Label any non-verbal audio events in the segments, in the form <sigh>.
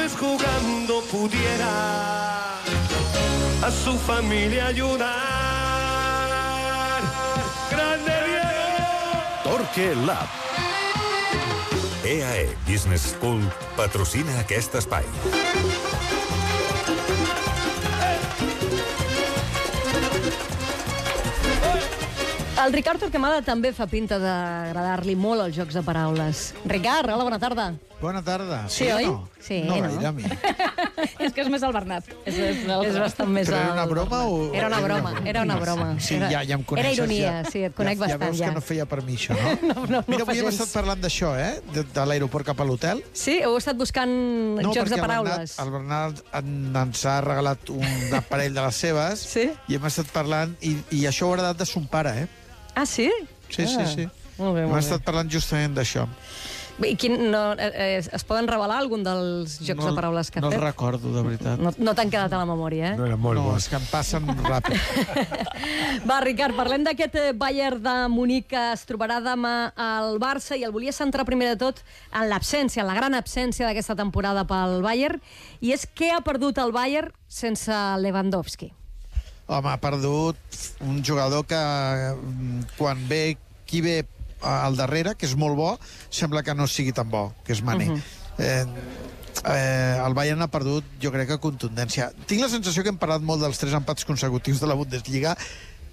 vez jugando pudiera a su familia ayudar. ¡Grande Diego! Torque Lab. EAE Business School patrocina aquest espai. El Ricard Torquemada també fa pinta d'agradar-li molt els jocs de paraules. Ricard, hola, bona tarda. Bona tarda. Sí, oi? No? Sí, no, no? gaire, a mi. <laughs> és que és més el Bernat. És, és, el... És bastant més... Però era una broma o... Era una broma, era una broma. Sí, Era- ja, ja em Era coneixes. ironia, ja, sí, et conec ja, bastant, ja. veus ja. que no feia per mi, això, no? <laughs> No, no, no Mira, avui hem gens. estat parlant d'això, eh? De, de l'aeroport cap a l'hotel. Sí? Heu estat buscant jocs perquè de el paraules? Bernat, el Bernat en- ens ha regalat un <laughs> aparell de les seves Sí? i hem estat parlant, i, i això ho ha heredat de son pare, eh? Ah, sí? Sí, sí, Ah. sí. Molt bé, Hem molt bé. estat parlant justament d'això. I quin, no, eh, eh, es poden revelar algun dels jocs no, de paraules que no fet? el recordo, de veritat. No, no t'han quedat a la memòria, eh? No era molt no, bo. és que em passen ràpid. <laughs> Va, Ricard, parlem d'aquest eh, Bayern de Munic que es trobarà demà al Barça i el volia centrar primer de tot en l'absència, en la gran absència d'aquesta temporada pel Bayern, i és què ha perdut el Bayern sense Lewandowski. Home, ha perdut un jugador que mm, quan ve qui ve al darrere, que és molt bo, sembla que no sigui tan bo, que és Mané. Uh -huh. eh, eh, el Bayern ha perdut, jo crec que contundència. Tinc la sensació que hem parlat molt dels tres empats consecutius de la Bundesliga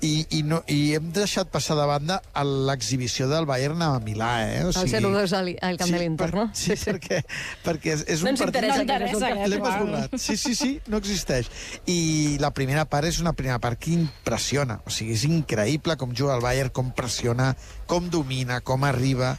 i, i, no, i hem deixat passar de banda a l'exhibició del Bayern a Milà, eh? O El 0-2 al, al camp de l'Inter, per, no? Sí, sí, perquè, perquè és, és No un ens partit... interessa No aquest interessa, eh? L'hem esborrat. Sí, sí, sí, no existeix. I la primera part és una primera part que impressiona. O sigui, és increïble com juga el Bayern, com pressiona, com domina, com arriba.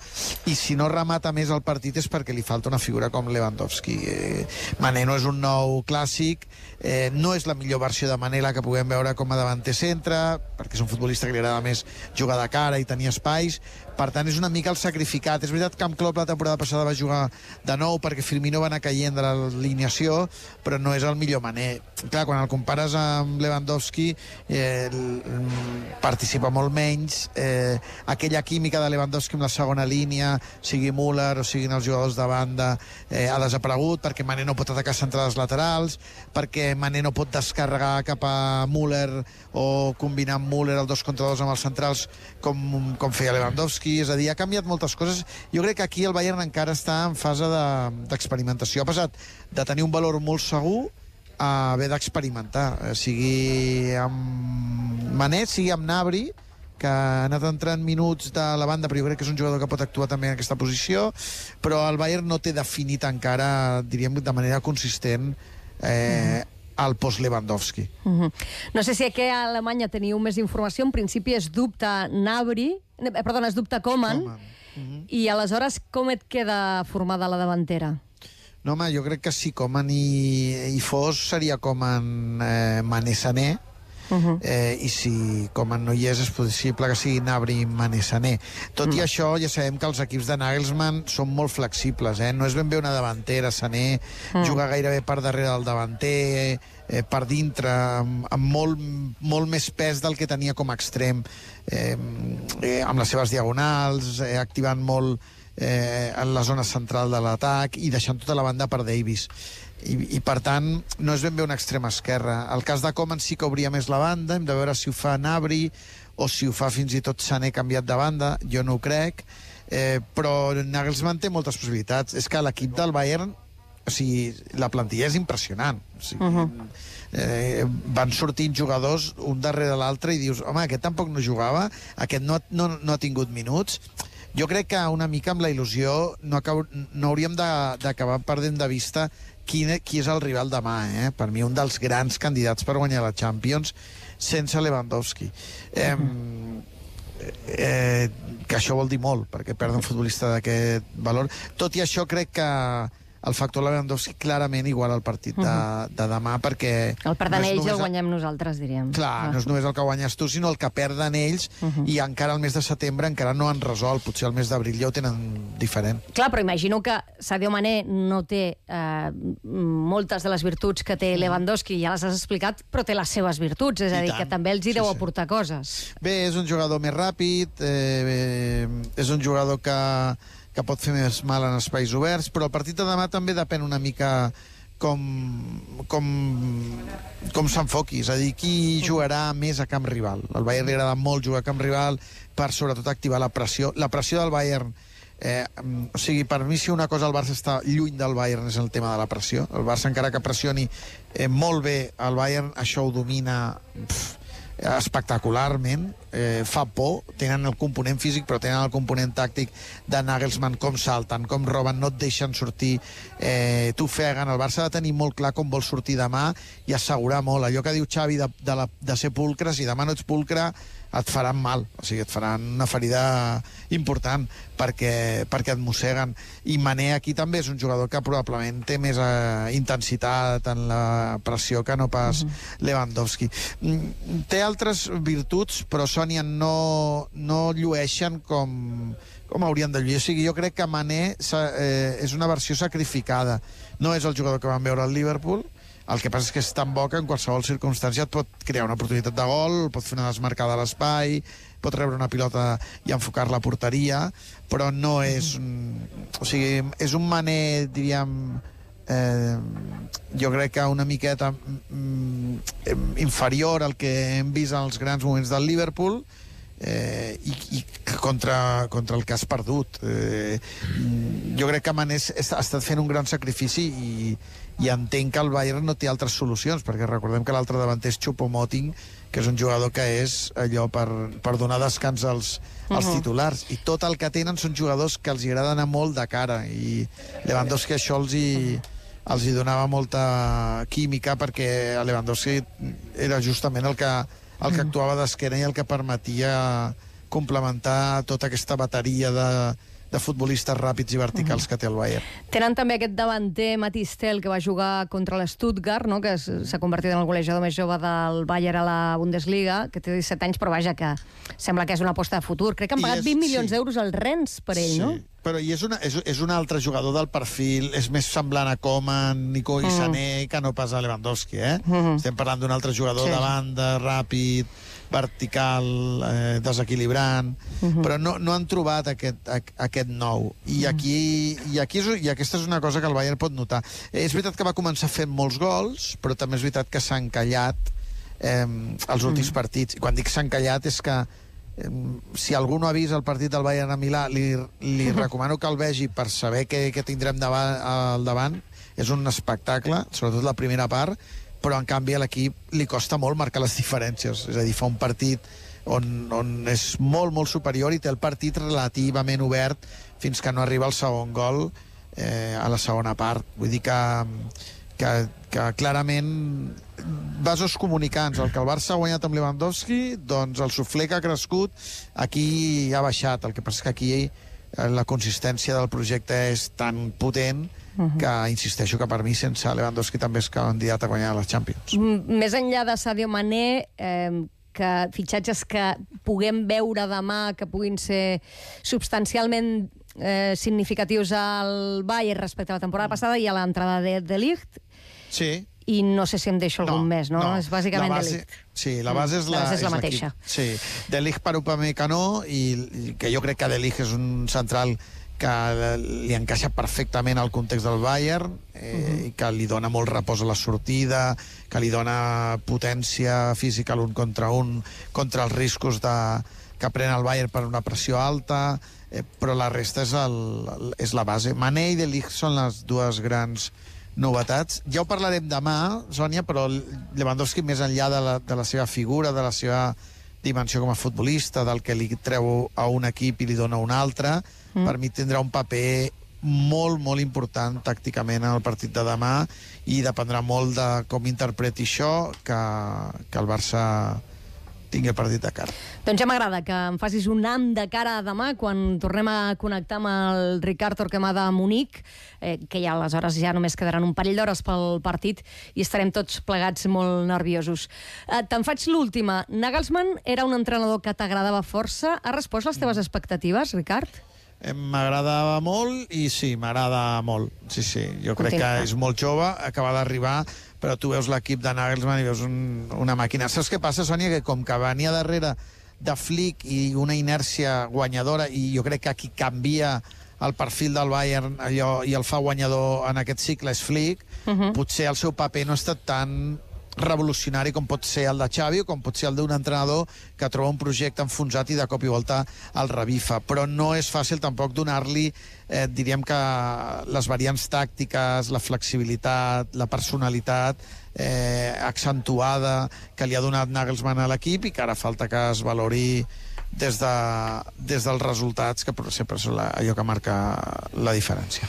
I si no remata més el partit és perquè li falta una figura com Lewandowski. Eh, Mané no és un nou clàssic, eh, no és la millor versió de Mané la que puguem veure com a davanter centre, perquè és un futbolista que li agrada més jugar de cara i tenir espais. Per tant, és una mica el sacrificat. És veritat que amb Klopp la temporada passada va jugar de nou perquè Firmino va anar caient de l'alineació, però no és el millor Mané. Clar, quan el compares amb Lewandowski, eh, mm, participa molt menys. Eh, aquella química de Lewandowski amb la segona línia, sigui Müller o siguin els jugadors de banda, eh, ha desaparegut perquè Mané no pot atacar centrades laterals, perquè Mané no pot descarregar cap a Müller o combinar amb Müller el dos contra dos amb els centrals com, com feia Lewandowski, és a dir, ha canviat moltes coses. Jo crec que aquí el Bayern encara està en fase de- d'experimentació. Ha passat de tenir un valor molt segur a haver d'experimentar, eh, sigui amb Mané, sigui amb Nabri, que ha anat entrant minuts de la banda, però jo crec que és un jugador que pot actuar també en aquesta posició, però el Bayern no té definit encara, diríem, de manera consistent eh, el post-Lewandowski. Uh -huh. No sé si aquí a Alemanya teniu més informació. En principi es dubta Nabri, eh, perdona, es dubta Koeman, Koeman. i aleshores com et queda formada la davantera? No, home, jo crec que si Coman i, i fos seria Coman eh, Mané-Sané, Uh -huh. eh, i si Coman no hi és, és possible que sigui Nabri i. Tot i això, ja sabem que els equips de Nagelsmann són molt flexibles, eh? no és ben bé una davantera, Sané Mm. juga gairebé per darrere del davanter, eh, per dintre, amb, amb molt, molt més pes del que tenia com a extrem, eh, eh, amb les seves diagonals, eh, activant molt eh, en la zona central de l'atac i deixant tota la banda per Davis. I, I, per tant, no és ben bé una extrema esquerra. El cas de Coman sí que obria més la banda, hem de veure si ho fa Nabri o si ho fa fins i tot Sané canviat de banda, jo no ho crec, eh, però Nagelsmann té moltes possibilitats. És que l'equip del Bayern o sigui, la plantilla és impressionant. O sigui, uh -huh. eh, van sortint jugadors un darrere l'altre i dius, home, aquest tampoc no jugava, aquest no, no, no ha tingut minuts. Jo crec que una mica amb la il·lusió no, acabo, no hauríem d'acabar perdent de vista qui, qui és el rival demà. Eh? Per mi, un dels grans candidats per guanyar la Champions sense Lewandowski. Eh, eh, que això vol dir molt, perquè perdre un futbolista d'aquest valor. Tot i això, crec que el factor Lewandowski clarament igual al partit de, de demà, perquè... El perdent no ells el guanyem nosaltres, diríem. Clar, no és només el que guanyes tu, sinó el que perden ells, i encara el mes de setembre encara no han resolt. Potser el mes d'abril ja ho tenen diferent. Clar, però imagino que Sadio Mané no té eh, moltes de les virtuts que té Lewandowski, ja les has explicat, però té les seves virtuts, és a dir, tant. que també els hi Sí, deu sí. aportar coses. Bé, és un jugador més ràpid, eh, eh, és un jugador que, que pot fer més mal en espais oberts, però el partit de demà també depèn una mica com, com, com s'enfoqui, és a dir, qui jugarà més a camp rival. Al Bayern li agrada molt jugar a camp rival per sobretot activar la pressió. La pressió del Bayern Eh, o sigui, per mi si una cosa el Barça està lluny del Bayern és el tema de la pressió. El Barça encara que pressioni eh, molt bé el Bayern, això ho domina pff, espectacularment, eh, fa por, tenen el component físic però tenen el component tàctic de Nagelsmann, com salten, com roben, no et deixen sortir, eh, t'ofeguen. El Barça ha de tenir molt clar com vol sortir demà i assegurar molt. Allò que diu Xavi de, de, la, de ser pulcre, si demà no ets pulcre, et faran mal, o sigui, et faran una ferida important perquè, perquè et mosseguen. I Mané aquí també és un jugador que probablement té més eh, intensitat en la pressió que no pas uh -huh. Lewandowski. Mm, té altres virtuts, però Sònia no, no llueixen com, com haurien de lluir. O sigui, jo crec que Mané eh, és una versió sacrificada. No és el jugador que vam veure al Liverpool, el que passa és que és tan bo que en qualsevol circumstància et pot crear una oportunitat de gol, pot fer una desmarcada a l'espai, pot rebre una pilota i enfocar la porteria, però no és... O sigui, és un maner, diríem, eh, jo crec que una miqueta mm, inferior al que hem vist en els grans moments del Liverpool, eh, i, i contra, contra el que has perdut. Eh, jo crec que Manés ha estat fent un gran sacrifici i, i entenc que el Bayern no té altres solucions, perquè recordem que l'altre davanter és Choupo-Moting, que és un jugador que és allò per, per donar descans als, als uh -huh. titulars. I tot el que tenen són jugadors que els agrada anar molt de cara, i Lewandowski això els hi, els hi donava molta química perquè Lewandowski era justament el que, el que actuava d'esquena i el que permetia complementar tota aquesta bateria de, de futbolistes ràpids i verticals uh -huh. que té el Bayern. Tenen també aquest davanter, Matistel, que va jugar contra l'Stuttgart, no? que s'ha convertit en el golejador més jove del Bayern a la Bundesliga, que té 17 anys, però vaja, que sembla que és una aposta de futur. Crec que han pagat és, 20 milions sí. d'euros al Rennes per ell, sí. no? però i és, una, és, és un altre jugador del perfil, és més semblant a Coman, Nico i Sané, mm. que no pas a Lewandowski, eh? Mm -hmm. Estem parlant d'un altre jugador sí. de banda, ràpid, vertical, eh, desequilibrant, uh -huh. però no, no han trobat aquest, a, aquest nou. I aquí, i, aquí és, I aquesta és una cosa que el Bayern pot notar. És veritat que va començar fent molts gols, però també és veritat que s'ha encallat eh, els últims uh -huh. partits. I quan dic s'ha encallat és que eh, si algú no ha vist el partit del Bayern a Milà, li, li recomano que el vegi per saber què, què tindrem davant, al davant. És un espectacle, sobretot la primera part, però en canvi a l'equip li costa molt marcar les diferències. És a dir, fa un partit on, on és molt, molt superior i té el partit relativament obert fins que no arriba el segon gol eh, a la segona part. Vull dir que, que, que clarament vasos comunicants. El que el Barça ha guanyat amb Lewandowski, doncs el suflé que ha crescut, aquí ha baixat. El que passa és que aquí eh, la consistència del projecte és tan potent uh -huh. que insisteixo que per mi sense Lewandowski també és candidat a guanyar les Champions. M Més enllà de Sadio Mané, eh, que fitxatges que puguem veure demà que puguin ser substancialment eh, significatius al Bayern respecte a la temporada passada i a l'entrada de, de Ligt. Sí, i no sé si em deixo algun no, més, no? no? És bàsicament la base, De Ligt. Sí, la base és la, la, base és la és mateixa. Sí, De Ligt per Upamecano i, i que jo crec que De Ligt és un central que li encaixa perfectament al context del Bayern eh, uh -huh. i que li dona molt repòs a la sortida, que li dona potència física l'un contra un contra els riscos de, que pren el Bayern per una pressió alta, eh, però la resta és, el, és la base. Mané i De Ligt són les dues grans novetats. Ja ho parlarem demà, Sònia, però Lewandowski, més enllà de la, de la seva figura, de la seva dimensió com a futbolista, del que li treu a un equip i li dona un altre, mm. per mi tindrà un paper molt, molt important tàcticament en el partit de demà i dependrà molt de com interpreti això que, que el Barça tingui partit de cara. Doncs ja m'agrada que em facis un am de cara demà quan tornem a connectar amb el Ricard Torquemada de Munic, eh, que ja aleshores ja només quedaran un parell d'hores pel partit i estarem tots plegats molt nerviosos. Eh, Te'n faig l'última. Nagelsmann era un entrenador que t'agradava força. Ha respost les teves expectatives, Ricard? M'agradava molt i sí, m'agrada molt. Sí, sí, jo crec que és molt jove, acaba d'arribar, però tu veus l'equip de Nagelsmann i veus un, una màquina. Saps què passa, Sònia? Que com que venia darrere de Flick i una inèrcia guanyadora, i jo crec que aquí canvia el perfil del Bayern allò, i el fa guanyador en aquest cicle és Flick, uh -huh. potser el seu paper no ha estat tan revolucionari com pot ser el de Xavi o com pot ser el d'un entrenador que troba un projecte enfonsat i de cop i volta el revifa. Però no és fàcil tampoc donar-li, eh, diríem que les variants tàctiques, la flexibilitat, la personalitat eh, accentuada que li ha donat Nagelsmann a l'equip i que ara falta que es valori des, de, des dels resultats, que sempre són la, allò que marca la diferència.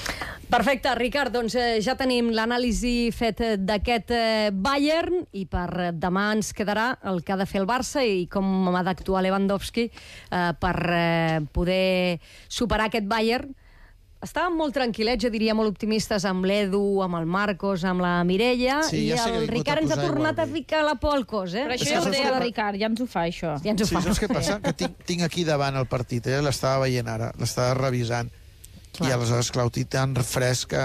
Perfecte, Ricard, doncs eh, ja tenim l'anàlisi fet eh, d'aquest eh, Bayern i per demà ens quedarà el que ha de fer el Barça i com ha d'actuar Lewandowski eh, per eh, poder superar aquest Bayern. Estàvem molt tranquil·lets, jo diria molt optimistes amb l'Edu, amb el Marcos, amb la Mireia, Sí, i ja sé que el he vingut Ricard a ens ha posar tornat a igual, ficar la por al cos, eh? Però És això que ja ho saps deia què el pa- Ricard, ja ens ho fa, això. Ja ens ho Sí, fa. saps què passa? Que tinc, tinc aquí davant el partit, eh? l'estava veient ara, l'estava revisant. Clar. I aleshores, clar, ho tinc tan refresc que,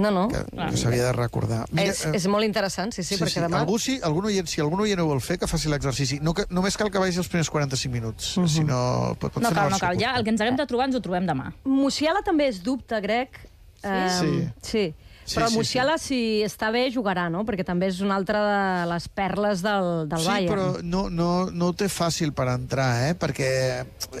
No, no. que, que s'havia de recordar. és, eh, és molt interessant, sí, sí, sí, perquè sí. demà... Algú, sí, algun oient, si algun oient ho vol fer, que faci l'exercici. No, que, només cal que vagi els primers 45 minuts. Uh -huh. Si no, pot, pot No cal, no cal. Ja, el que ens haguem de trobar ens ho trobem demà. Musiala també és dubte, grec. Sí. sí. Sí, Però sí, Musiala, si està bé, jugarà, no? Perquè també és una altra de les perles del, del Sí, Bayern. però no, no, no ho té fàcil per entrar, eh? perquè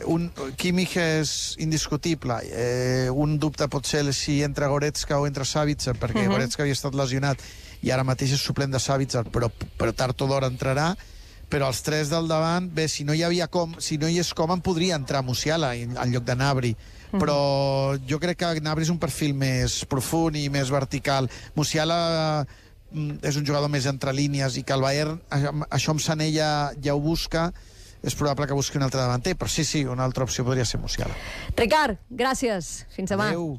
un, Kimmich és indiscutible. Eh, un dubte pot ser si entra Goretzka o entra Savitzer, perquè uh Mhm. -huh. Goretzka havia estat lesionat i ara mateix és suplent de Savitzer, però, però tard o d'hora entrarà però els tres del davant, bé, si no hi havia com, si no hi és com, en podria entrar Musiala en, en lloc de Nabri. Però jo crec que Nabri és un perfil més profund i més vertical. Musiala mm, és un jugador més entre línies i que el Bayern, això amb Sané ja, ja ho busca, és probable que busqui un altre davanter, però sí, sí, una altra opció podria ser Musiala. Ricard, gràcies. Fins demà. Adéu.